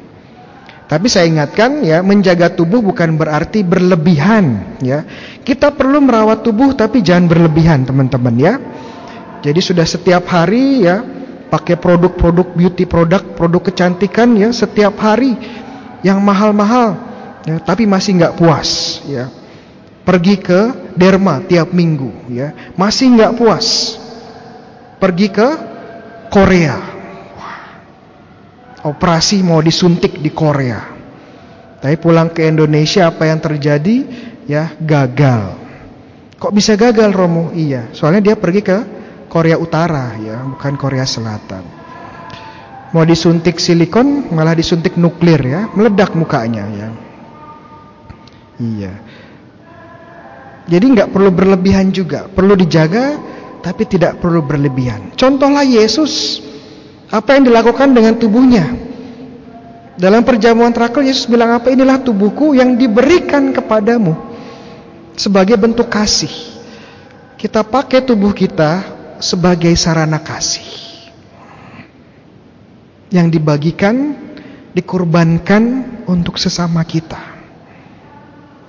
Tapi saya ingatkan ya, menjaga tubuh bukan berarti berlebihan ya. Kita perlu merawat tubuh tapi jangan berlebihan, teman-teman ya. Jadi sudah setiap hari ya pakai produk-produk beauty produk, produk kecantikan ya setiap hari. Yang mahal-mahal ya, tapi masih nggak puas ya. Pergi ke derma tiap minggu ya. Masih nggak puas. Pergi ke Korea operasi mau disuntik di Korea. Tapi pulang ke Indonesia apa yang terjadi? Ya gagal. Kok bisa gagal Romo? Iya soalnya dia pergi ke Korea Utara ya bukan Korea Selatan. Mau disuntik silikon malah disuntik nuklir ya meledak mukanya ya. Iya. Jadi nggak perlu berlebihan juga, perlu dijaga tapi tidak perlu berlebihan. Contohlah Yesus, apa yang dilakukan dengan tubuhnya? Dalam perjamuan terakhir Yesus bilang apa? Inilah tubuhku yang diberikan kepadamu sebagai bentuk kasih. Kita pakai tubuh kita sebagai sarana kasih. Yang dibagikan, dikorbankan untuk sesama kita.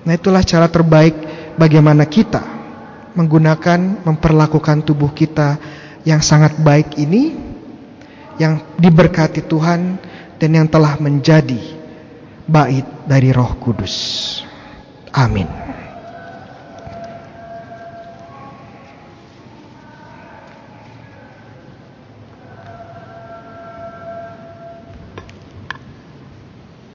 Nah, itulah cara terbaik bagaimana kita menggunakan memperlakukan tubuh kita yang sangat baik ini yang diberkati Tuhan dan yang telah menjadi bait dari Roh Kudus. Amin.